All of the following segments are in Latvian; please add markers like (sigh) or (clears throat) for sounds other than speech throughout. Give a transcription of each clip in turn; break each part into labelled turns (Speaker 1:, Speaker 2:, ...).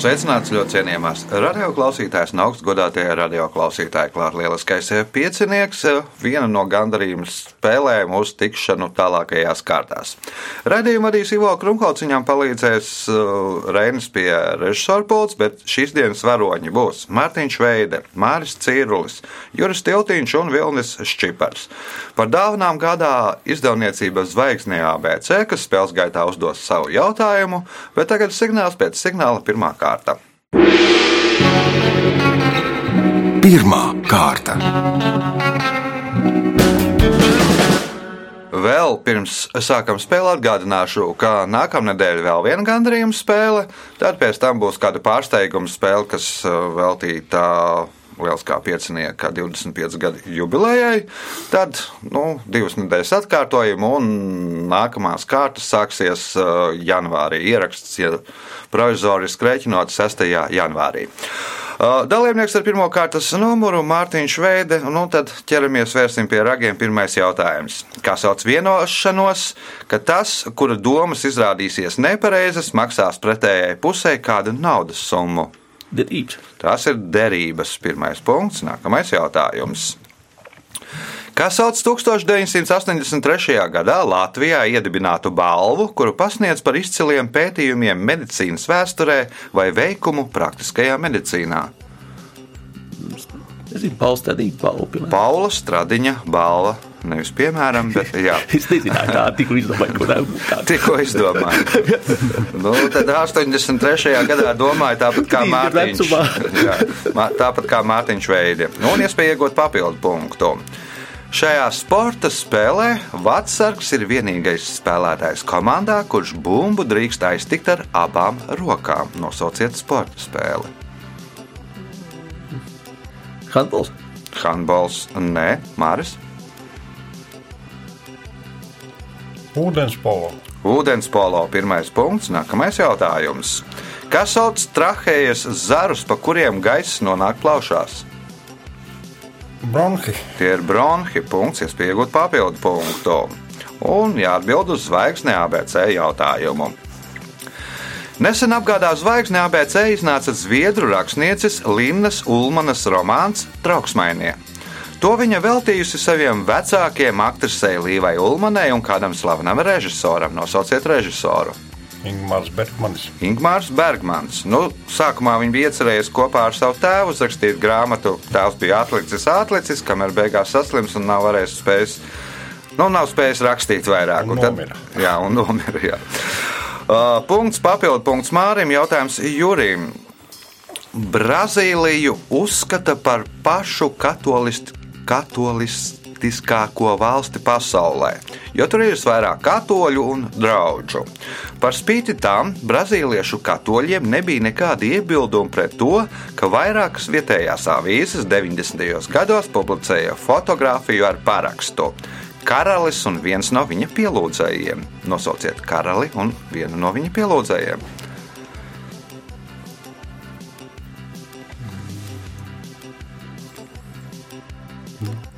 Speaker 1: Sveicināts ļoti cienījamās radioklausītājas un augstgadātie radioklausītāji. Klāt lieliskais piecinieks, viena no gandarījuma spēlēm uz tikšanu tālākajās kārtās. Radījumu vadīs Ivo Krunkots, viņam palīdzēs uh, Reinis pie režisora pults, bet šīs dienas varoņi būs Mārtiņš Veide, Māris Cīrulis, Juris Tiltiņš un Vilnis Šķipars. Par dāvanām gādā izdevniecības zvaigznē ABC, kas spēles gaitā uzdos savu jautājumu, bet tagad signāls pēc signāla pirmā kārta kārta.
Speaker 2: Pirmā kārta.
Speaker 1: Vēl pirms sākam spēlēt, atgādināšu, ka nākamā nedēļa vēl viena gandarījuma spēle. Tad pēc tam būs kāda pārsteiguma spēle, kas uh, veltīta liels kā piecinieka 25 gadu jubilejai. Tad nu, divas nedēļas atkārtojumu, un nākamās kārtas sāksies uh, janvārī. Ieraksts ja provizoriski rēķinot 6. janvārī. Uh, dalībnieks ar pirmā kārtas numuru Mārtiņš Veide, nu, tad ķeramies vērsim pie ragiem. Pirmais jautājums. Kā sauc vienošanos, ka tas, kura domas izrādīsies nepareizas, maksās pretējai pusē kādu naudas summu?
Speaker 3: Derības.
Speaker 1: Tās ir derības. Pirmais punkts, nākamais jautājums. Kas sauc 1983. gadā Latvijā iedibinātu balvu, kuru pasniedz par izciliem pētījumiem medicīnas vēsturē vai veikumu praktiskajā medicīnā?
Speaker 3: Es zinu, Pauls Stadīja balvu.
Speaker 1: Paula Stradiņa balva. Nevis piemēram, bet jā. (laughs)
Speaker 3: es nezināju, tā tikko izdomāju.
Speaker 1: Tikko izdomāju. nu, tad 83. gadā domāju tāpat kā Mārtiņš. (laughs) jā, tāpat kā Mārtiņš Veidi. Nu, un iespēja iegūt papildu punktu. Šajā sporta spēlē Vatsargs ir vienīgais spēlētājs komandā, kurš bumbu drīkst aiztikt ar abām rokām. Nosauciet sporta spēli.
Speaker 3: Handbols.
Speaker 1: Handbols, nē, Māris.
Speaker 4: Ūdenspolo.
Speaker 1: Ūdenspolo pirmais punkts, nākamais jautājums. Kas sauc trahējas zarus, pa kuriem gaiss nonāk plaušās?
Speaker 4: Bronhi.
Speaker 1: Tie ir bronhi, punkts, iespēja iegūt papildu punktu. Un jāatbild uz zvaigznē ABC jautājumu. Nesen apgādā zvaigznē ABC iznāca zviedru rakstnieces Linnas Ulmanas romāns Trauksmainie. To viņa veltījusi saviem vecākiem aktrisei Līvai Ulmanai un kādam slavenam režisoram. Nosauciet režisoru.
Speaker 4: Ingūns Bergmans.
Speaker 1: Ingūns Bergmans. Nu, sākumā viņa bija iecerējusi kopā ar savu tēvu uzrakstīt grāmatu. Tēvs bija atlicis, atlicis, kamēr beigās saslims un nav varējis spējis. Nu, nav spējis rakstīt vairāk.
Speaker 4: Un
Speaker 1: un tad, jā, un nomira. Jā. Uh, punkts, papildu punkts Mārim. Jautājums Jurim. Brazīliju uzskata par pašu katolistu katolistiskāko valsti pasaulē, jo tur ir vairāk katoļu un draugu. Par spīti tam brazīliešu katoļiem nebija nekāda iebilduma pret to, ka vairākas vietējās avīzes 90. gados publicēja fotografiju ar parakstu. Karalis un viens no viņa pielūdzējiem. Nosauciet karali un vienu no viņa pielūdzējiem.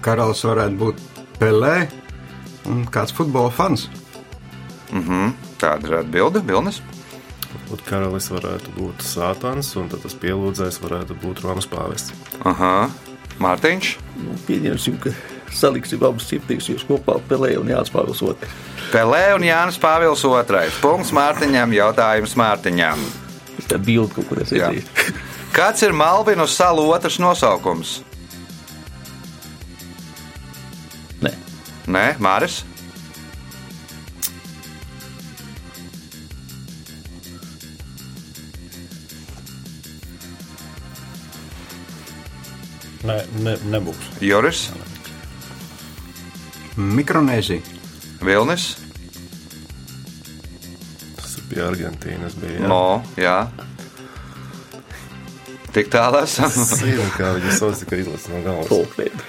Speaker 5: Karalis varētu būt Pelē un kāds futbola fans.
Speaker 1: Mm -hmm. Tāda ir atbilde, Vilnis.
Speaker 6: Varbūt karalis varētu būt Sātans, un tas pielūdzējs varētu būt Romas pāvests.
Speaker 1: Aha. Mārtiņš.
Speaker 3: Nu, pieņemsim, ka saliksim abus ciprīšus kopā Pelē un Jānis Pāvils II.
Speaker 1: Pelē un Jānis Pāvils II. Punkts Mārtiņam, jautājums Mārtiņam.
Speaker 3: Tā bilde kaut kur es redzēju.
Speaker 1: Kāds ir Malvinu salu otrs nosaukums?
Speaker 3: Nē,
Speaker 1: Māris.
Speaker 4: Ne, ne, nebūs.
Speaker 1: Joris,
Speaker 5: Mikronēzija.
Speaker 1: Vilnis,
Speaker 6: Tas ir pie Argentīnas. Bija, jā.
Speaker 1: Mo, jā. Tik tālu esam.
Speaker 6: Es zinu, kā viņi sauc, ka izlasa no galvas.
Speaker 3: Folklēda.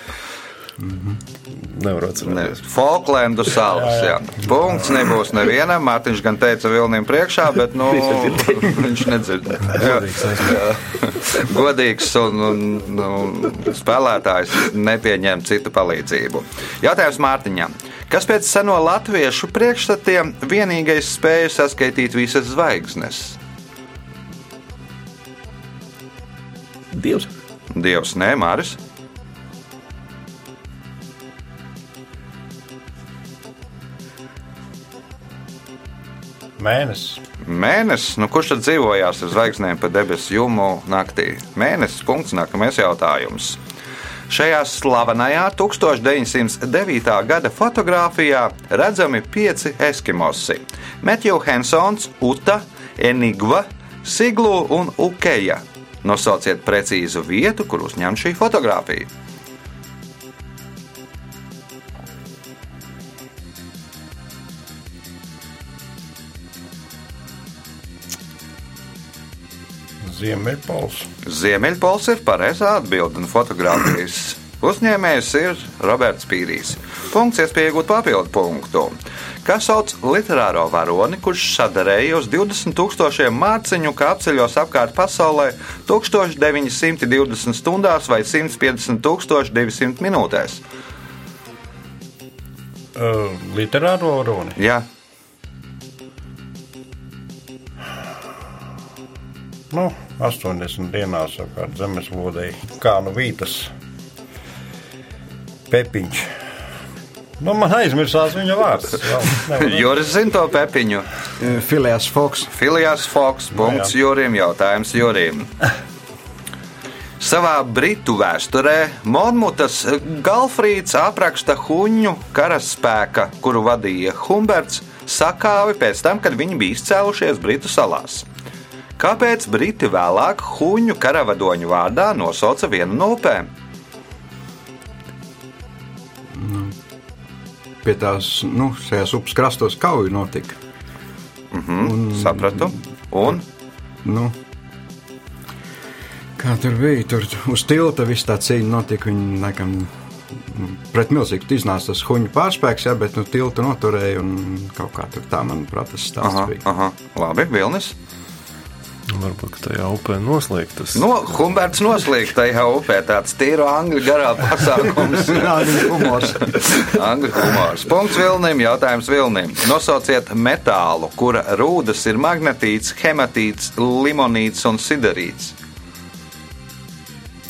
Speaker 6: Nevar
Speaker 1: Ne,
Speaker 6: atcerēties.
Speaker 1: Falklendu salas. Jā. Punkts nebūs nevienam. Mārtiņš gan teica Vilniem priekšā, bet nu, viņš nedzirdēja. Godīgs un, un, un spēlētājs nepieņem citu palīdzību. Jautājums Mārtiņam. Kas pēc seno latviešu priekšstatiem vienīgais spēja saskaitīt visas zvaigznes?
Speaker 3: Dievs.
Speaker 1: Dievs, nē, Māris.
Speaker 4: Mēnesis.
Speaker 1: Mēnesis, nu kurš tad dzīvojās ar zvaigznēm pa debesu jumu naktī? Mēnesis, punkts, nākamais jautājums. Šajā slavenajā 1909. gada fotografijā redzami pieci eskimosi - Metju Hensons, Uta, Enigva, Siglu un Ukeja. Nosauciet precīzu vietu, kur uzņemta šī fotografija.
Speaker 4: Ziemeļpols.
Speaker 1: Ziemeļpols ir pareizā atbilde, un fotografijas uzņēmējs ir Roberts Pīrīs. Punkts, iespēja iegūt papildu punktu. Kas sauc literāro varoni, kurš sadarēja uz 20 tūkstošiem mārciņu, kā apceļos apkārt pasaulē 1920 stundās vai 150 200 minūtēs?
Speaker 4: Uh, literāro runi.
Speaker 1: Jā,
Speaker 4: Nu, 80 dienās apkārt zemeslodē. Kā nu vītas pepiņš. Nu, man aizmirsās viņa vārds. (laughs)
Speaker 1: Juris zina to pepiņu.
Speaker 5: Filijas Foks.
Speaker 1: Filijas Foks, punkts Jurim, jautājums Jurim. (laughs) Savā britu vēsturē Monmutas Galfrīds apraksta huņu karaspēka, kuru vadīja Humberts, sakāvi pēc tam, kad viņi bija izcēlušies Britu salās. Kāpēc Briti vēlāk huņu karavadoņu vārdā nosauca vienu no upēm?
Speaker 5: Pie tās, nu, šajās upes krastos kauja notika.
Speaker 1: Sapratu. Un
Speaker 5: Nu, kā tur bija? Tur uz tilta viss tā cīņa notika. Viņi laikam nu, pret milzīgu iznāca tas huņu pārspēks, jā, bet nu, tiltu noturēja un kaut kā tur tā, manuprāt, tas stāsts
Speaker 1: aha,
Speaker 5: bija.
Speaker 1: aha, labi, Vilnis.
Speaker 6: Varbūt tajā upē noslēgtas.
Speaker 1: No, Humberts noslīd tajā upē tāds tīro angļu garā pasākums. (laughs)
Speaker 5: Viņa humors.
Speaker 1: Angļu humors. Punkts Vilnim, jautājums Vilnim. Nosauciet metālu, kura rūdas ir magnetīts, hematīts, limonīts un siderīts.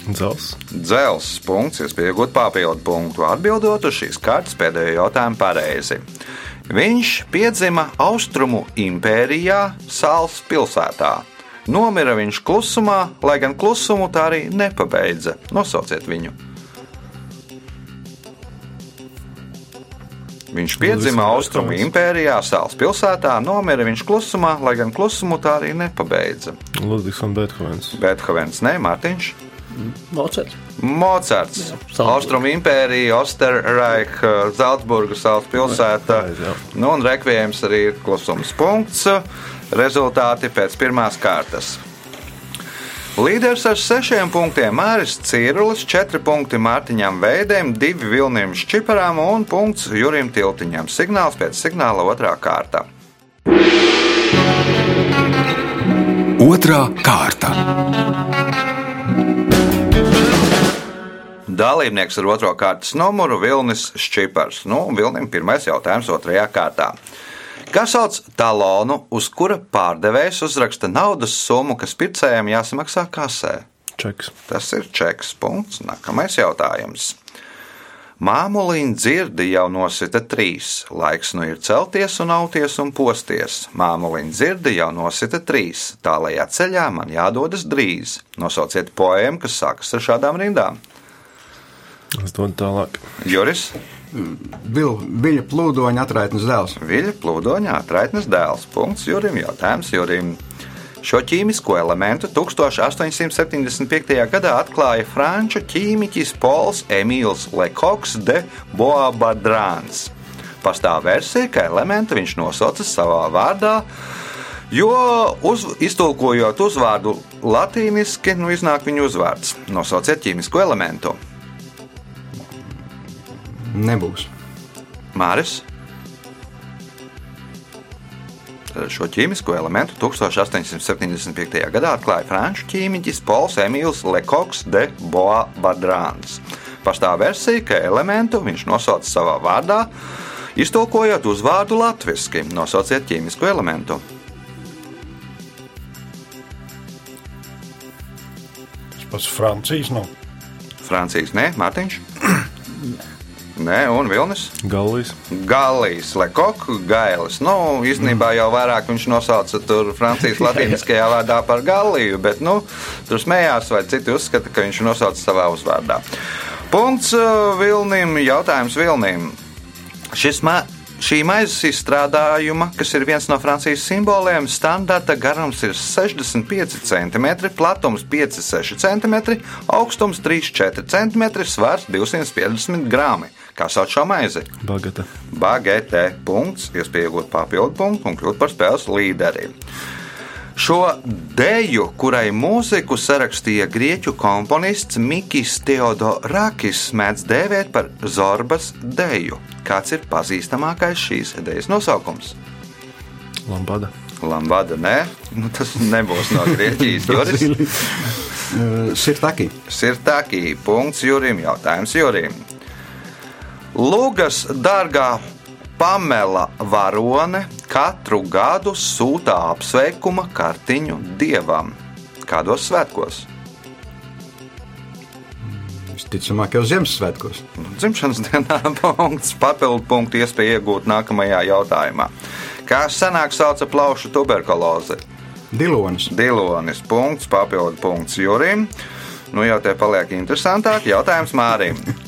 Speaker 6: Dzels.
Speaker 1: Dzels punkts, iespēja iegūt papildu punktu. Atbildot uz šīs kārtas pēdējo jautājumu pareizi. Viņš piedzima Austrumu impērijā, Sāls pilsētā. Nomira viņš klusumā, lai gan klusumu tā arī nepabeidza. Nosauciet viņu! Viņš piedzima Austrumu impērijā, Sāls pilsētā, nomira viņš klusumā, lai gan klusumu tā arī nepabeidza.
Speaker 6: Ludvigs un Beethovens.
Speaker 1: Beethovens, ne Mārtiņš.
Speaker 3: Mocards.
Speaker 1: Mocards. Austrumu impērija, Osterreicha, Zeltsburga, Sāls pilsēta.
Speaker 6: Pareizi, jā.
Speaker 1: Nu, un rekvijams arī ir klusums punkts. Rezultāti pēc pirmās kārtas. Līderis ar sešiem punktiem Māris Cīrulis, četri punkti Mārtiņam Veidēm, divi Vilniem Šķiparām un punkts Jurim Tiltiņam. Signāls pēc signāla otrā kārta.
Speaker 2: Otra kārta.
Speaker 1: Dalībnieks ar otro kārtas numuru Vilnis Šķipars. Nu, Vilnim pirmais jautājums otrajā kārtā. Kas sauc talonu, uz kura pārdevējs uzraksta naudas summu, kas pircējiem jāsamaksā kasē?
Speaker 6: Čeks.
Speaker 1: Tas ir čeks. Punkts. Nākamais jautājums. Māmuliņa dzirdi jau nosita trīs. Laiks nu ir celties un auties un posties. Māmuliņa dzirdi jau nosita trīs. Tālajā ceļā man jādodas drīz. Nosauciet poēmu, kas sākas ar šādām rindām.
Speaker 6: Es dodu tālāk.
Speaker 1: Juris,
Speaker 5: Biļa plūdoņa atraitnes dēls.
Speaker 1: Viļņa plūdoņā atraitnes dēls. Punkts Jurim. Jautājums Jurim. Šo ķīmisko elementu 1875. gadā atklāja franču ķīmiķis Pols Emīls Lekoks de Boabadrāns. Pastāv versija, ka elementu viņš nosauca savā vārdā, jo uz, iztulkojot uzvārdu latīniski, nu iznāk viņa uzvārds. Nosauciet ķīmisko elementu.
Speaker 5: Nebūs.
Speaker 1: Māris. Šo ķīmisko elementu 1875. gadā atklāja franču ķīmiķis Pols Emīls Lekoks de Bois-Badrāns. Pastāv versija, ka elementu viņš nosauca savā vārdā, iztulkojot uzvārdu latviešu. Nosauciet ķīmisko elementu.
Speaker 4: Tas pats Francijas nav.
Speaker 1: Francijas, nē, Mārtiņš. (clears throat) Nē, un Vilnis.
Speaker 6: Galvijas.
Speaker 1: Galijas, Lekoks, Gailis. Nu, īstenībā jau vairāk viņš nosauca tur Francijas (laughs) latīniskajā vārdā par Galiju, bet nu, tur smējās, vai citi uzskata, ka viņš nosauca savā uzvārdā. Punkts uh, Vilnim, jautājums Vilnim. Šis ma Šī maizes izstrādājuma, kas ir viens no Francijas simboliem, standarta garums ir 65 cm, platums 5-6 cm, augstums 3-4 cm, svars 250 grami. Kā sauc šo maizi?
Speaker 6: Bagata.
Speaker 1: Bagete. Punkts, iespēja iegūt papildu punktu un kļūt par spēles līderi. Šo deju, kurai mūziku sarakstīja grieķu komponists Mikls Teodorakis, mēdz dēvēt par Zorbas deju. Kāds ir pazīstamākais šīs idejas nosaukums?
Speaker 6: Lambada.
Speaker 1: Lambada, nē, nu, tas nebūs no Grieķijas. (laughs) Juris
Speaker 5: Uh, Sirtaki.
Speaker 1: Sirtākī. Punkts Jurim. Jautājums Jurim. Lūgas dārgā Pamela Varone katru gadu sūta apsveikuma kartiņu dievam. Kādos svētkos?
Speaker 5: Visticamāk, jau Ziemassvētkos.
Speaker 1: Dzimšanas dienā (laughs) punkts, papildu punktu iespēja iegūt nākamajā jautājumā. Kā senāk sauca plaušu tuberkulozi?
Speaker 5: Dilonis.
Speaker 1: Dilonis. Punkts, papildu punkts Jurim. Nu jau te paliek interesantāk. Jautājums Mārim. (laughs)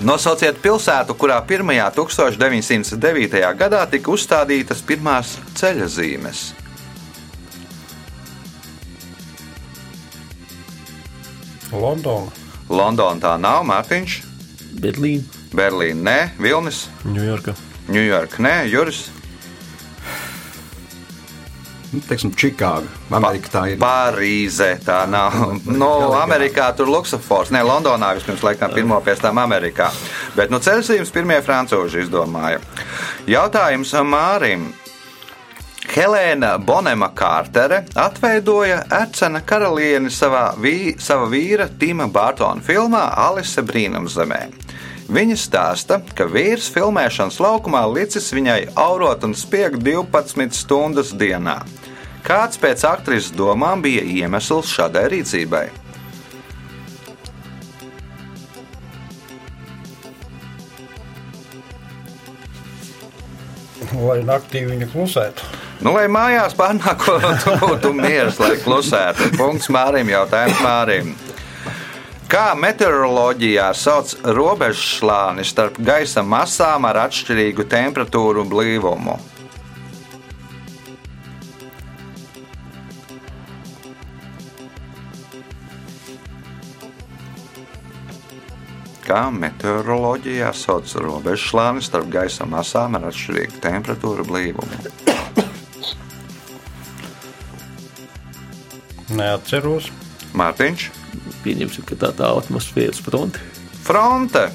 Speaker 1: Nosauciet pilsētu, kurā 1. 1909. gadā tika uzstādītas pirmās ceļa zīmes.
Speaker 4: Londona.
Speaker 1: Londona tā nav, Mārtiņš,
Speaker 3: Berlīna.
Speaker 1: Berlīna, nē, Vilnis,
Speaker 6: Ņujorka.
Speaker 1: Ņujorka, nē, Juris.
Speaker 5: Nu, teiksim, Čikāga. Amerika tā ir.
Speaker 1: Parīze tā nav. (laughs) Nu, Amerikā tur Luksafors, ne Londonā vispirms laikam pirmo pēc tam Amerikā. Bet nu ceļsījums pirmie francūži izdomāja. Jautājums Mārim. Helēna Bonema Kārtere atveidoja Ercena karalieni savā vī, sava vīra Tima Bārtona filmā Alise Brīnumzemē. Viņa stāsta, ka vīrs filmēšanas laukumā licis viņai aurot un spiegt 12 stundas dienā. Kāds pēc aktrises domām bija iemesls šādai rīcībai?
Speaker 4: Lai naktī viņa klusētu.
Speaker 1: Nu, lai mājās pārnākot, (laughs) būtu miers, lai klusētu. Punkts Mārim, jautājums Mārim. Kā meteoroloģijā sauc robežslāni starp gaisa masām ar atšķirīgu temperatūru un blīvumu? Kā meteoroloģijā sauc robežslāni starp gaisa masām ar atšķirīgu temperatūru un blīvumu?
Speaker 4: Neatceros.
Speaker 1: Mārtiņš,
Speaker 3: Pieņemsim, ka tā tā atmosfēras fronte.
Speaker 1: fronte.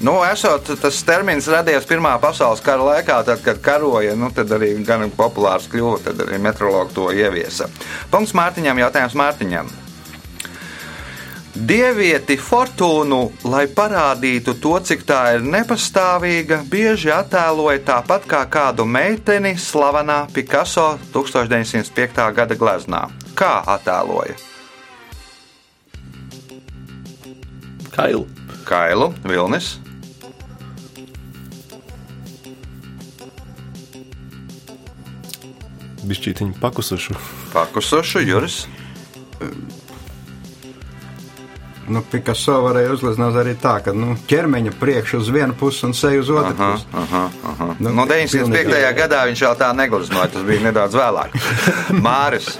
Speaker 1: Nu, esot tas termins radies Pirmā pasaules kara laikā, tad, kad karoja, nu, tad arī gan populārs kļuva, tad arī meteorologi to ieviesa. Punkts Mārtiņam, jautājums Mārtiņam. Dievieti Fortūnu, lai parādītu to, cik tā ir nepastāvīga, bieži attēloja tāpat kā kādu meiteni slavenā Picasso 1905. gada gleznā. Kā attēloja?
Speaker 3: Kailu.
Speaker 1: Kailu, Vilnis,
Speaker 6: Bišķītiņu pakusušu.
Speaker 1: Pakusušu, Juris.
Speaker 5: Nu, Picasso varēja uzgleznot arī tā, ka nu, ķermeņa priekš uz vienu pusi un seju uz otru
Speaker 1: Aha,
Speaker 5: pusi.
Speaker 1: aha, aha.
Speaker 5: Nu,
Speaker 1: Nu, 905.
Speaker 5: pilnīgi.
Speaker 1: gadā viņš jau tā negleznoja, tas bija nedaudz vēlāk. (laughs) Māris,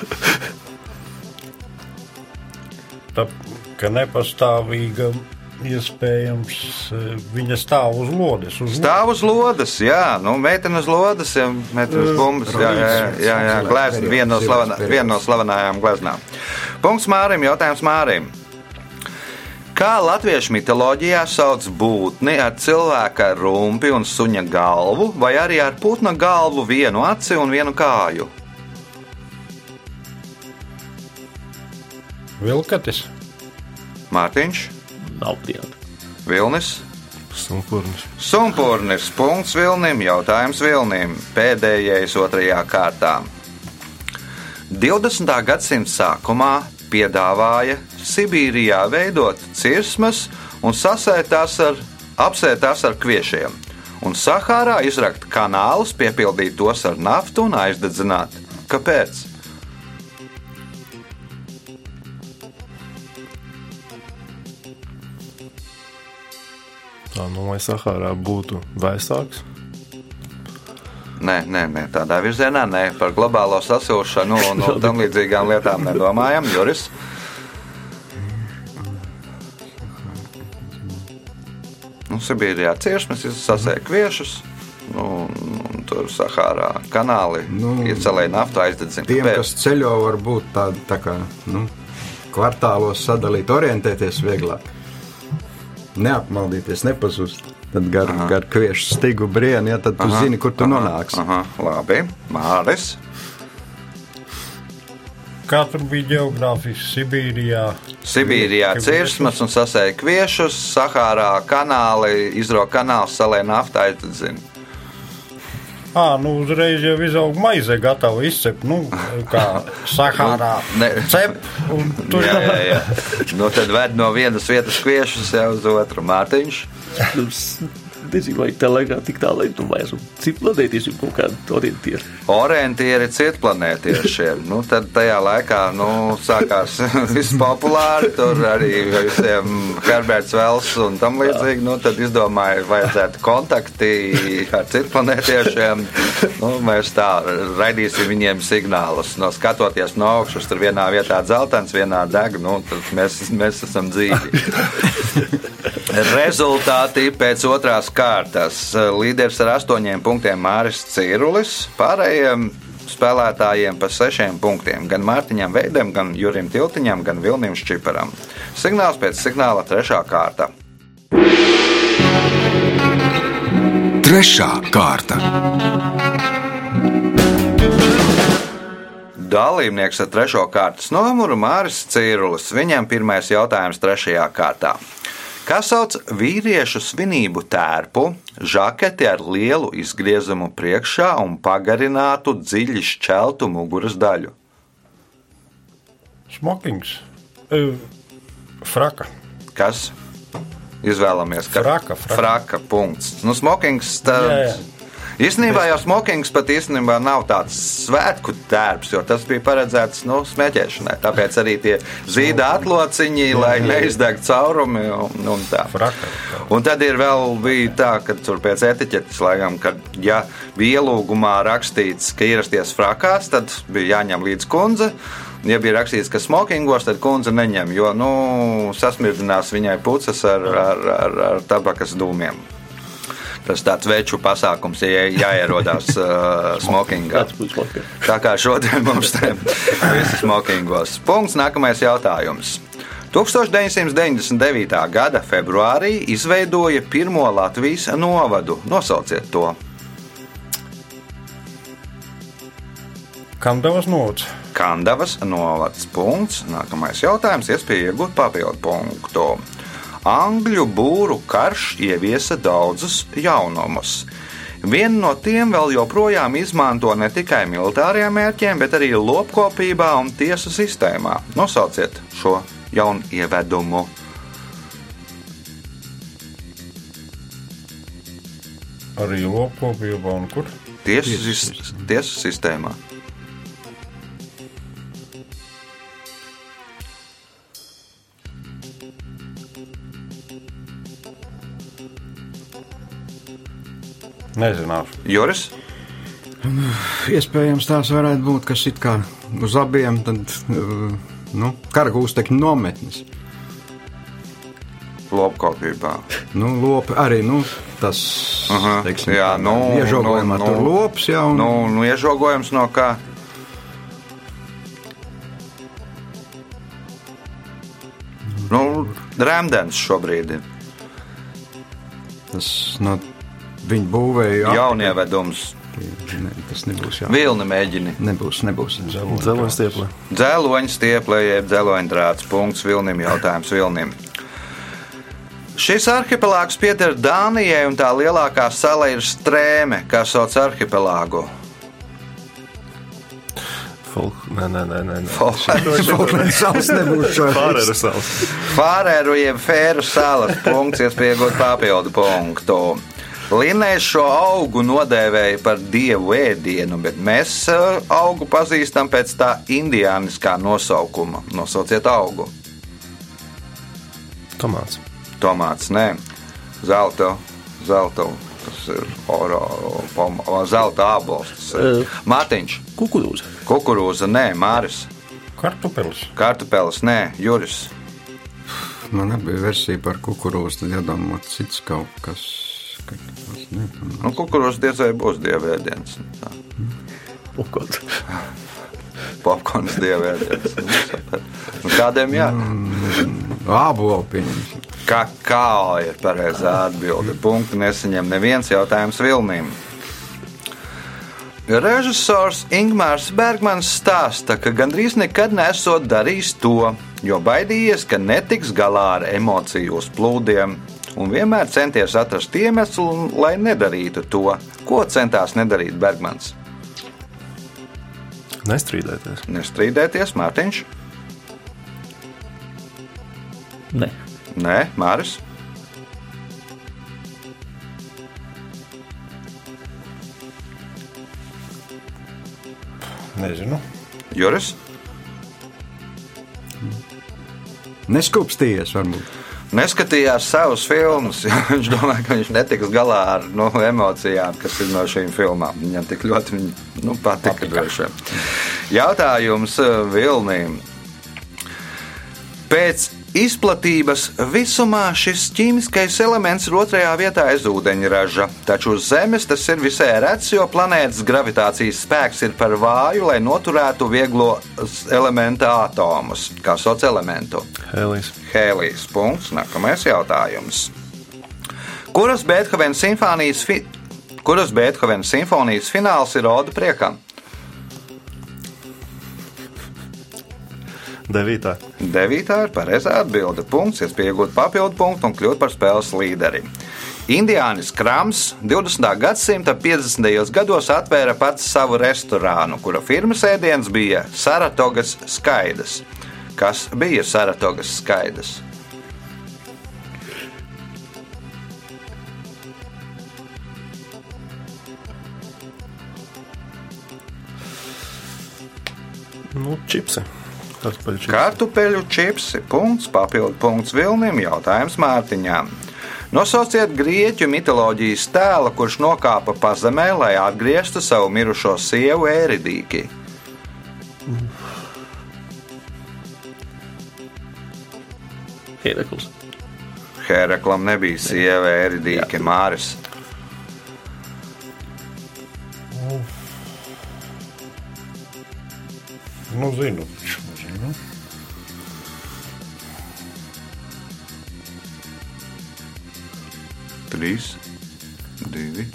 Speaker 4: Tā, ka nepastāvīga iespējams eh, viņa stāv uz lodes. Uz
Speaker 1: stāv uz lodes, jā, nu, meitene uz lodes, ja meitene uz bumbas, jā, jā, jā, jā, jā glezna, viena no, slavenā, viena no slavenājām gleznām. Punkts Mārim, jautājums Mārim. Kā latviešu mitoloģijā sauc būtni ar cilvēka rumpi un suņa galvu, vai arī ar putna galvu, vienu aci un vienu kāju?
Speaker 4: Vilkatis.
Speaker 1: Mārtiņš,
Speaker 3: Nav variantu.
Speaker 1: Vilnis,
Speaker 6: Sumpurnis.
Speaker 1: Sumpurnis, punkts Vilnim, jautājums Vilnim, pēdējais otrajā kārtā. 20. gadsimta sākumā piedāvāja Sibīrijā veidot cirsmas un sasēt tās ar, apsēt tās ar kviešiem, un Sahārā izrakt kanālus, piepildīt tos ar naftu un aizdedzināt. Kāpēc?
Speaker 6: Nu, lai Sahārā būtu vēsāks.
Speaker 1: Nē, nē, nē, tādā virzienā nē, par globālo sasilšanu un no (laughs) tam līdzīgām lietām nedomājam. Juris. Nu, Sibīrijā ciešas, sasēja kviešus. Nu, un tur Sahārā kanāli nu,
Speaker 5: Nu,
Speaker 1: iecelēja naftu, aizdedzina.
Speaker 5: Tiem,
Speaker 1: Kāpēc?
Speaker 5: kas ceļo, var būt tādi tā kā nu, kvartālos sadalīt, orientēties vieglāk. Neapmaldīties, nepazust. Tad gar, Aha. gar kviešu stigu brieni, ja tad tu Aha. zini, kur tu Aha. nonāksi.
Speaker 1: Aha, labi, Māris.
Speaker 4: Kā tur bija geogrāfiski Sibīrijā?
Speaker 1: Sibīrijā cirsmas un sasēja kviešus, Sahārā kanāli, izrauga kanāls, salēja naftu, aizdedzina.
Speaker 4: À, nu uzreiz jau izaug maize gatava izcept, nu, kā Sahārā.
Speaker 1: Ne.
Speaker 4: Cep, un tur
Speaker 1: Jā, jā, jā. Nu, tad ved no vienas vietas kviešus jau uz otru Mārtiņš.
Speaker 3: Nezinu, vai tā laikā tik tālu tu vairs cik planētiešiem kaut kādu orientieru.
Speaker 1: Orientieri cietplanētiešiem. Nu, tad tajā laikā nu, sākās (laughs) viss populāri. Tur arī visiem Herberts Vels un tam līdzīgi. Nu, tad izdomāja, vajadzētu kontakti ar cietplanētiešiem. Nu, mēs tā raidīsim viņiem signālus. No skatoties no augšas, tur vienā vietā dzeltens, vienā deg. Nu, tad mēs, mēs esam dzīvi. (laughs) Rezultāti pēc otrās kārtas. Līderis ar astoņiem punktiem Māris Cīrulis, pārējiem spēlētājiem pa sešiem punktiem. Gan Mārtiņam Veidam, gan Jurim Tiltiņam, gan Vilnim Šķiparam. Signāls pēc signāla trešā kārta.
Speaker 2: Trešā kārta.
Speaker 1: Dalībnieks ar trešo kārtas numuru Māris Cīrulis. Viņam pirmais jautājums trešajā kārtā. Kas sauc vīriešu svinību tērpu, žaketi ar lielu izgriezumu priekšā un pagarinātu dziļi šķeltu muguras daļu?
Speaker 4: smokings. E, fraka.
Speaker 1: Kas? Izvēlamies, ka
Speaker 4: Fraka, fraka.
Speaker 1: fraka punkts. Nu, smokings. Tā...
Speaker 4: Jā, jā.
Speaker 1: Īstenībā jau smokings pat īstenībā nav tāds svētku tērps, jo tas bija paredzēts nu, smēķēšanai. Tāpēc arī tie zīda atlociņi, lai neizdeg caurumi un, un tā.
Speaker 4: Fraka.
Speaker 1: Un tad ir vēl bija tā, ka tur pēc etiķetes, laikam, ka, ja bija ielūgumā rakstīts, ka ierasties frakās, tad bija jāņem līdz kundze. Ja bija rakstīts, ka smokingos, tad kundze neņem, jo nu, sasmirdinās viņai puces ar, ar, ar, ar tabakas dūmiem. Tas tāds veču pasākums, ja jāierodās (laughs) uh, smokingā. Tā kā šodien mums visi smokingos. Punkts nākamais jautājums. 1999. gada februārī izveidoja pirmo Latvijas novadu. Nosauciet to.
Speaker 4: Kandavas nots.
Speaker 1: Kandavas novads. Punkts. Nākamais jautājums. Iespēja iegūt papildu punktu. Angļu būru karš ieviesa daudzus jaunumus. Vienu no tiem vēl joprojām izmanto ne tikai militāriem mērķiem, bet arī lopkopībā un tiesu sistēmā. Nosauciet šo jaunu ievedumu.
Speaker 4: Arī lopkopībā un kur?
Speaker 1: Tiesu, sis- tiesu sistēmā.
Speaker 4: Nezināšu.
Speaker 1: Joris,
Speaker 5: Iespējams, tās varētu būt, kas it kā uz abiem tad, uh, nu, karagūstekņu nometnes.
Speaker 1: lopkopībā.
Speaker 5: Nu, lopi arī nu, tas
Speaker 1: Aha,
Speaker 5: teiksim,
Speaker 1: jā,
Speaker 5: tādā
Speaker 1: nu,
Speaker 5: iežogojumā
Speaker 1: nu,
Speaker 5: tur
Speaker 1: nu.
Speaker 5: lops jau un,
Speaker 1: Nu, nu iežogojums no kā? Nu, Rēmdens šobrīd ir
Speaker 5: Tas no viņa būvēja.
Speaker 1: jaunievedums.
Speaker 5: Ne, tas nebūs jā.
Speaker 1: Vilni mēģini.
Speaker 5: Nebūs, nebūs.
Speaker 6: Dzeloņa stieplē.
Speaker 1: Dzeloņa stieplē, jeb dzeloņdrāts. Punkts Vilnim. Jautājums Vilnim. Šis arhipelāgs pieder Dānijai, un tā lielākā sala ir Strēme, kas sauc arhipelāgu. Fāreru jeb Fēru salas punkts, iespējot papildu punktu. Linnēs šo augu nodēvēja par dievu ēdienu, bet mēs eh, augu pazīstam pēc tā indiāniskā nosaukuma. Nosauciet augu.
Speaker 6: Tomāts.
Speaker 1: Tomāts, nē, zelta, zelta, tas ir oro, pom, zelta ir.
Speaker 3: Eh.
Speaker 1: Mārtiņš,
Speaker 3: Kukurūza.
Speaker 1: kukurūza, nē, Māris,
Speaker 4: Kartupelis.
Speaker 1: kartupelis, nē, Juris.
Speaker 5: Man bija versija par kukurūzu, tad jādomā cits kaut kas. Kaut kas nezinu.
Speaker 1: Nu, kukurūza diez vai būs dievēdiens. Tā.
Speaker 3: Popkorns.
Speaker 1: Popkorns dievēdiens. Nu, kādiem jā?
Speaker 5: Ābolu pieņemsim.
Speaker 1: Kakao ir pareizā atbilde. Punktu nesaņem neviens jautājums Vilnīm. Režisors Ingūns Bergmans stāsta, ka gandrīz nekad nesot darījis to, jo baidījies, ka netiks galā ar emociju uzplūdiem, un vienmēr centies atrast iemeslu, lai nedarītu to, ko centās nedarīt Bergmans.
Speaker 6: Nestrīdēties.
Speaker 1: Nestrīdēties, Mārtiņš?
Speaker 3: Nē.
Speaker 1: Nē, Māris.
Speaker 4: Nezinu.
Speaker 1: Juris.
Speaker 5: Neskūpstījies, varbūt.
Speaker 1: Neskatījās savus filmus. (laughs) Viņš domāja, ka viņš netiks galā ar nu, emocijām, kas ir no šīm filmām. Viņam tik ļoti viņi, nu, patika. vien. Jautājums eh, Vilnīm. Pēc izplatības visumā šis ķīmiskais elements ir otrajā vietā aiz ūdeņraža. Taču uz Zemes tas ir visai rets, jo planētas gravitācijas spēks ir par vāju, lai noturētu vieglo elementa atomus, kā sauc elementu.
Speaker 6: Hēlijs.
Speaker 1: Hēlijs. Punkts. Nākamais jautājums. Kuras Beethovena simfonijas, fi... Kuras Beethovena simfonijas fināls ir Oda priekam?
Speaker 6: Devītā.
Speaker 1: Devītā ir pareizā atbilde. Punkts, iespēja iegūt papildu punktu un kļūt par spēles līderi. Indiānis Krams 20. gadsimta 50. gados atvēra pats savu restorānu, kura firmas ēdiens bija Saratogas skaidrs. Kas bija Saratogas skaidrs?
Speaker 6: Nu, čipsi. Kartupeļu čipsi.
Speaker 1: Kartupeļu čipsi, punkts, papildu punkts Vilnim, jautājums Mārtiņām. Nosauciet grieķu mitoloģijas tēlu, kurš nokāpa pazemē, lai atgrieztu savu mirušo sievu Ēridīki.
Speaker 3: Herakls.
Speaker 1: Heraklam nebija sieva Ēridīke, Māris.
Speaker 4: Nu, zinu. Zinu.
Speaker 1: Trīs, divi,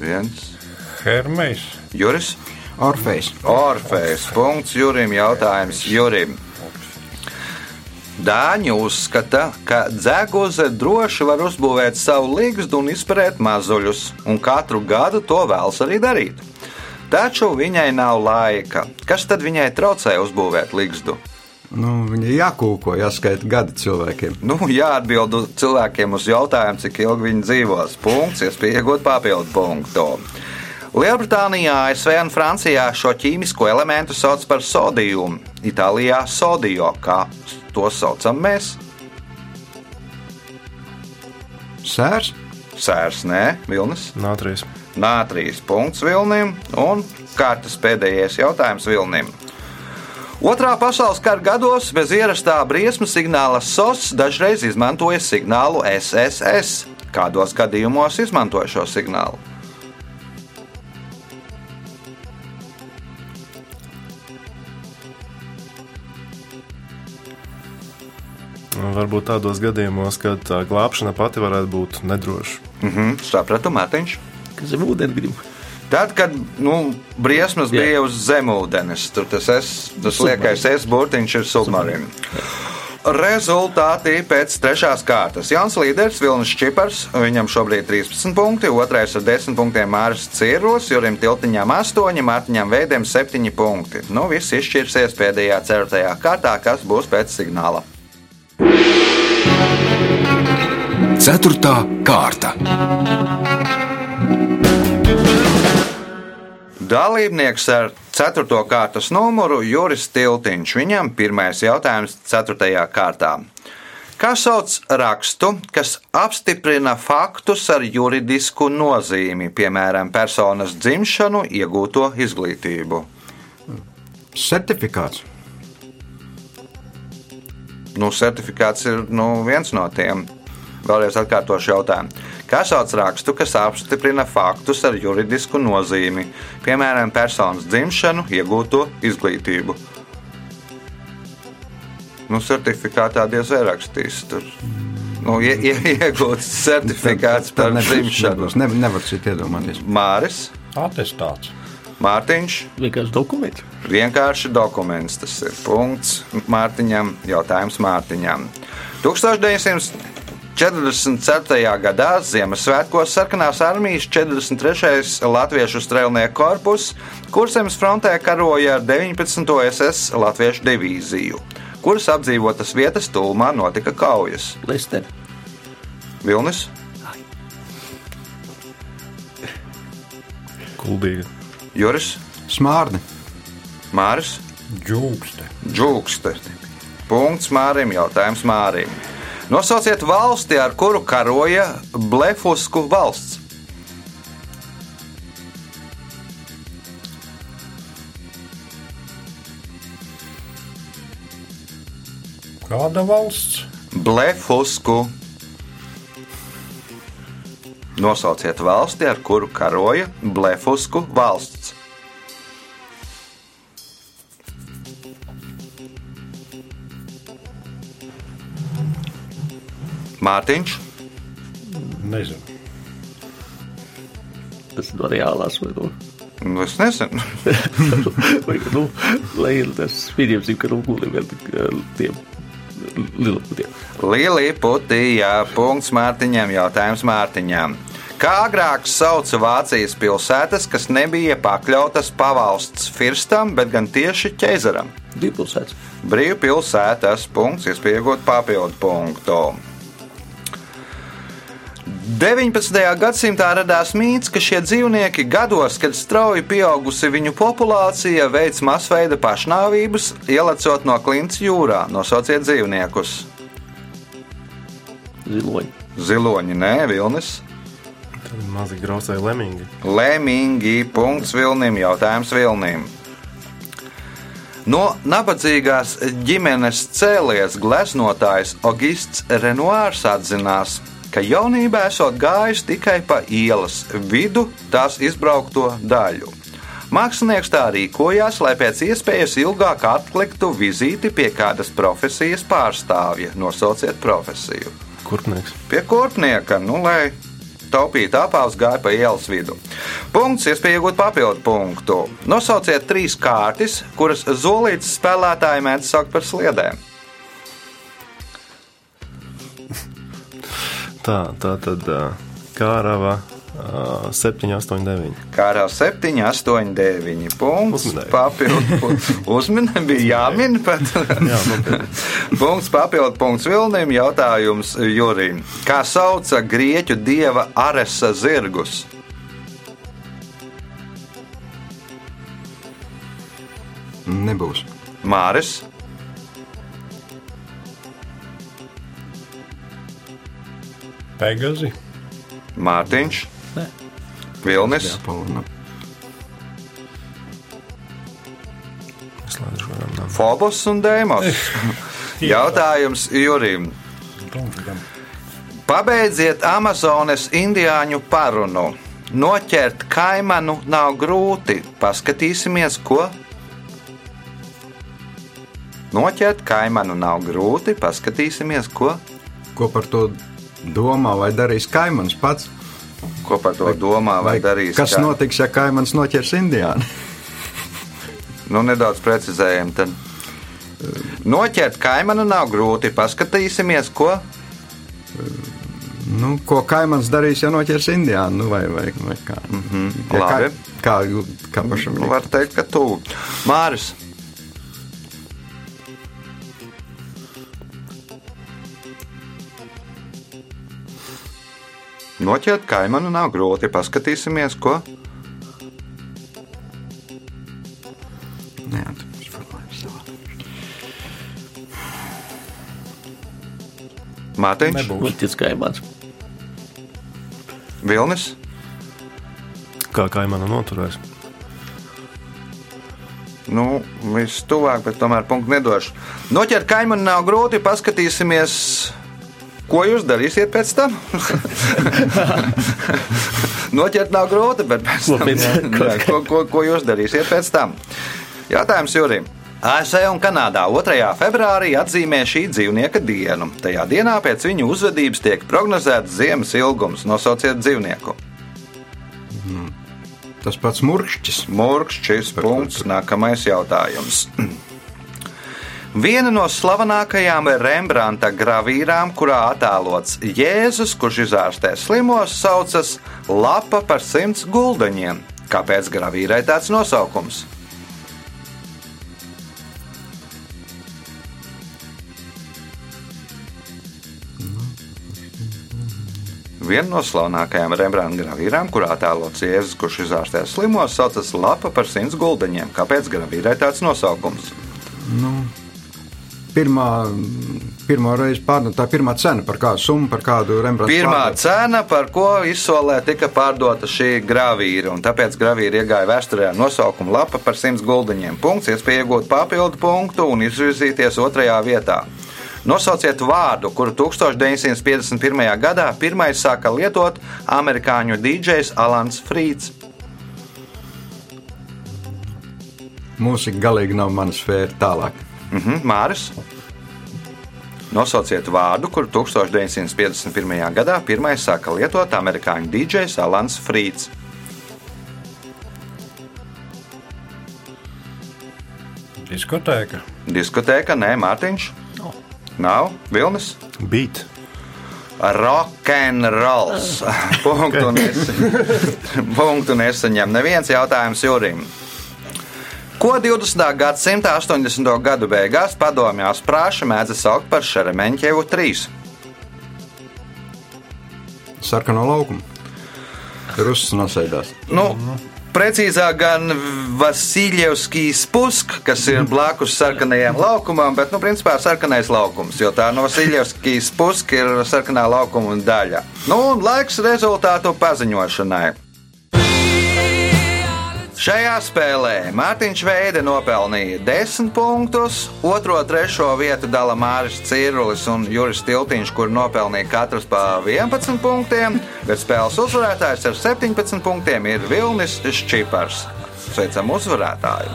Speaker 1: viens.
Speaker 4: Hermejs.
Speaker 1: Juris,
Speaker 5: Orfejs.
Speaker 1: Orfejs, punkts Jurim, jautājums Jurim. Dāņi uzskata, ka dzēgoze droši var uzbūvēt savu līgstu un izpērēt mazuļus, un katru gadu to vēlas arī darīt. Taču viņai nav laika. Kas tad viņai traucē uzbūvēt līgstu?
Speaker 5: Nu, viņa jākūko, jāskaita gadi cilvēkiem.
Speaker 1: Nu, jāatbild cilvēkiem uz jautājumu, cik ilgi viņi dzīvos. Punkts, iespēja iegūt papildu punktu. Lielbritānijā, ASV un Francijā šo ķīmisko elementu sauc par sodījumu, Itālijā sodio, kā to saucam mēs.
Speaker 5: Sērs?
Speaker 1: Sērs, nē, Vilnis,
Speaker 6: Nātrīs.
Speaker 1: Nātrīs punkts Vilnim un kārtas pēdējais jautājums Vilnim. Otrā pasaules kara gados bez ierastā briesmu signāla SOS dažreiz izmantoja signālu SSS. Kādos gadījumos izmantoja šo signālu?
Speaker 6: Varbūt tādos gadījumos, kad tā glābšana pati varētu būt nedroša.
Speaker 1: Mhm, sapratu, Mārtiņš.
Speaker 3: Kas ir ūdeni gribu?
Speaker 1: Tad, kad nu, briesmas
Speaker 3: Jā.
Speaker 1: bija uz zemūdens, tur tas, es, tas liekais es burtiņš ir submarīna. Rezultāti pēc trešās kārtas. Jans Līderis, Vilnis Čipars, viņam šobrīd ir 13 punkti, otrais ar 10 punktiem Māris Cirros, Jurim Tiltiņām 8, Mārtiņām Veidiem 7 punkti. Nu, viss izšķirsies pēdējā ceturtajā kārtā, kas būs pēc signāla.
Speaker 2: Ceturtā kārta.
Speaker 1: Dalībnieks ar 4. kārtas numuru Juris Tiltiņš. Viņam pirmais jautājums 4. kārtā. Kā sauc rakstu, kas apstiprina faktus ar juridisku nozīmi, piemēram, personas dzimšanu, iegūto izglītību?
Speaker 5: Certifikāts.
Speaker 1: Nu, certifikāts ir nu, viens no tiem. Vēlreiz atkārtošu jautājumu. Kā sauc rakstu, kas apstiprina faktus ar juridisku nozīmi, piemēram, personas dzimšanu, iegūto izglītību? Nu, certifikātā diez vai rakstīs. Tur nu, ie, ie, iegūts certifikāts par dzimšanu.
Speaker 5: Ne, nevar citu iedomāties.
Speaker 1: Māris,
Speaker 4: Atestāts.
Speaker 1: Mārtiņš,
Speaker 3: Vienkārši dokumenti.
Speaker 1: vienkārši dokuments. Tas ir punkts Mārtiņam, jautājums Mārtiņam. 1944. gadā Ziemassvētkos sarkanās armijas 43. Latviešu strēlnieku korpus Kurzemes frontē karoja ar 19. SS Latviešu divīziju, kuras apdzīvotas vietas tūmā notika kaujas.
Speaker 3: Lester.
Speaker 1: Vilnis,
Speaker 6: Kuldīga.
Speaker 1: Juris,
Speaker 5: Smārni.
Speaker 1: Māris.
Speaker 4: Džūkste.
Speaker 1: Džūkste. Punkts Mārim, jautājums Mārim. Nosauciet valsti, ar kuru karoja Blefusku valsts.
Speaker 4: Kāda valsts?
Speaker 1: Blefusku. Nosauciet valsti, ar kuru karoja Blefusku valsts. Mārtiņš,
Speaker 4: Nezinu.
Speaker 3: Tas ir reālās vai no.
Speaker 1: nu es nezinu. (laughs)
Speaker 3: Vai, nu, lai ir tas pieņemsim, ka nu guliem vēl tik eh, tiem lielaputiem.
Speaker 1: Lielī putījā, punkts Mārtiņam, jautājums Mārtiņam. Kā agrāk sauca Vācijas pilsētas, kas nebija pakļautas pavalsts firstam, bet gan tieši ķeizaram?
Speaker 3: Divpilsēts.
Speaker 1: Brīvpilsētas punkts, iespējot papildu punktu. 19. gadsimtā radās mīts, ka šie dzīvnieki gados, kad strauji pieaugusi viņu populācija, veids masveida pašnāvības, ielecot no klints jūrā. Nosauciet dzīvniekus.
Speaker 3: Ziloņi.
Speaker 1: Ziloņi, nē, vilnis.
Speaker 6: Tad mazi grausēji lemingi.
Speaker 1: Lemīgi, punkts Vilnim, jautājums Vilnim. No nabadzīgās ģimenes cēlies gleznotājs Augusts Renoirs atzinās, ka jaunībā esot gājis tikai pa ielas vidu tās izbraukto daļu. Mākslinieks tā rīkojās, lai pēc iespējas ilgāk atliktu vizīti pie kādas profesijas pārstāvja. Nosauciet profesiju.
Speaker 6: Kurpnieks.
Speaker 1: Pie korpnieka, nu, lai taupītu apavus, gāja pa ielas vidu. Punkts, iespēja iegūt papildu punktu. Nosauciet trīs kārtas, kuras zolītas spēlētāji mēdz saukt par sliedēm.
Speaker 6: Tā, tā tad kārava ā, 7, 8, 9.
Speaker 1: Kā ar 7, 8, 9 punkts. Papildu (laughs) uzmanību bija jāmin. Pat.
Speaker 6: Jā,
Speaker 1: punkts papildu punkts Vilnim. Jautājums Jurim. Kā sauca grieķu dieva Aresa zirgus?
Speaker 5: Nebūs.
Speaker 1: Māris,
Speaker 4: Pegazi.
Speaker 1: Mārtiņš,
Speaker 3: Nē.
Speaker 1: Vilnis.
Speaker 5: Japāna.
Speaker 1: Fobos un Dēmos. (laughs) Jautājums Jurim. Pabeidziet Amazonas indiāņu parunu. Noķert kaimanu nav grūti. Paskatīsimies, ko. Noķert kaimanu nav grūti. Paskatīsimies, ko,
Speaker 5: Ko par to domā vai darīs kaimans pats?
Speaker 1: ko par to domā vai, vai darīs.
Speaker 5: kas
Speaker 1: kā-
Speaker 5: notiks, ja kaimans noķers indiānu? (laughs)
Speaker 1: Nu, nedaudz precizējam. Tad. Noķert kaimanu nav grūti. Paskatīsimies, ko.
Speaker 5: Nu, ko kaimans darīs, ja noķers indiānu? Nu, vai, vai, vai kā? Mm -hmm. ja
Speaker 1: labi.
Speaker 5: kā, kā, kā pašam
Speaker 1: Nu, var teikt, ka tu Māris. Noķert kaimanu nav grūti. Paskatīsimies, ko.
Speaker 5: Nē, tas savādāk.
Speaker 1: Mārtiņš,
Speaker 3: Muļķis kaimāns.
Speaker 1: Vilnis,
Speaker 6: Kā kaimana noturēs?
Speaker 1: nu, viss tuvāk, bet tomēr punktu nedošu. Noķert kaimanu nav grūti. Paskatīsimies, ko jūs darīsiet pēc tam. (laughs) Noķert nav grūti, bet pēc tam, jā, ko, ko, ko jūs darīsiet pēc tam? Jautājums Jurim. ASV un Kanādā 2. februārī atzīmē šī dzīvnieka dienu. Tajā dienā pēc viņu uzvedības tiek prognozēts ziemas ilgums. Nosauciet dzīvnieku.
Speaker 5: Tas pats murkšķis.
Speaker 1: Mūrkšķis punkts. Nākamais jautājums. (clears throat) Viena no slavenākajām Rembrandta gravīrām, kurā attēlots Jēzus, kurš izārstē slimos, saucas Lapa par simts guldaņiem. Kāpēc gravīrai tāds nosaukums? Viena no slavenākajām Rembrandta gravīrām, kurā attēlots Jēzus, kurš izārstē slimos, saucas Lapa par simts guldaņiem. Kāpēc gravīrai tāds nosaukums?
Speaker 5: Pirmā, pirmā reize pārdota, tā pirmā cena par kādu summu, par kādu Rembrandta.
Speaker 1: Pirmā cena, par ko izsolē tika pārdota šī gravīra, un tāpēc gravīra iegāja vēsturē ar nosaukumu Lapa par simts guldaņiem. Punkts, iespēja iegūt papildu punktu un izvirzīties otrajā vietā. Nosauciet vārdu, kuru 1951. gadā pirmais sāka lietot amerikāņu DJs Alans Frīds.
Speaker 5: Mūzika galīgi nav mana sfēra tālāk.
Speaker 1: Mhm, Māris. Nosauciet vārdu, kuru 1951. gadā pirmais sāka lietot amerikāņu DJs Alans Frīds.
Speaker 4: Diskotēka.
Speaker 1: Diskotēka, nē, Mārtiņš. Nav Vilnis.
Speaker 6: Beat.
Speaker 1: Rock'n'rolls. (laughs) (laughs) Punktu nesaņem. Neviens jautājums Jurim. Ko 20. gadsimta 80. gadu beigās padomjās prāša mēdza saukt par Šeremeņķevu 3?
Speaker 5: Sarkano laukumu. Rusis nosēdās.
Speaker 1: Nu, precīzāk, gan Vasiljevskijas pusk, kas ir blakus sarkanajam laukumam, bet, nu, principā sarkanais laukums, jo tā no Vasiljevskijas pusk ir sarkanā laukuma daļa. Nu, un laiks rezultātu paziņošanai. Šajā spēlē Mārtiņš Veide nopelnīja 10 punktus, 2, 3 vietu dala Māris Cīrulis un Juris Tiltiņš, kur nopelnīja katrs pa 11 punktiem, bet spēles uzvarētājs ar 17 punktiem ir Vilnis Šķipars. Sveicam uzvarētāju!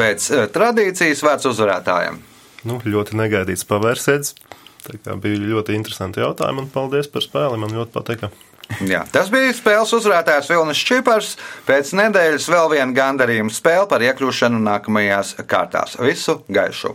Speaker 1: Pēc eh, tradīcijas vērts uzvarētājiem.
Speaker 6: Nu, ļoti negaidīts pavērsiens. Tā bija ļoti interesanti jautājumi, un paldies par spēli. Man ļoti patika.
Speaker 1: Jā, tas bija spēles uzvarētājs Vilnis Čipars. Pēc nedēļas vēl viena gandarījuma spēle par iekļūšanu nākamajās kārtās. Visu gaišu!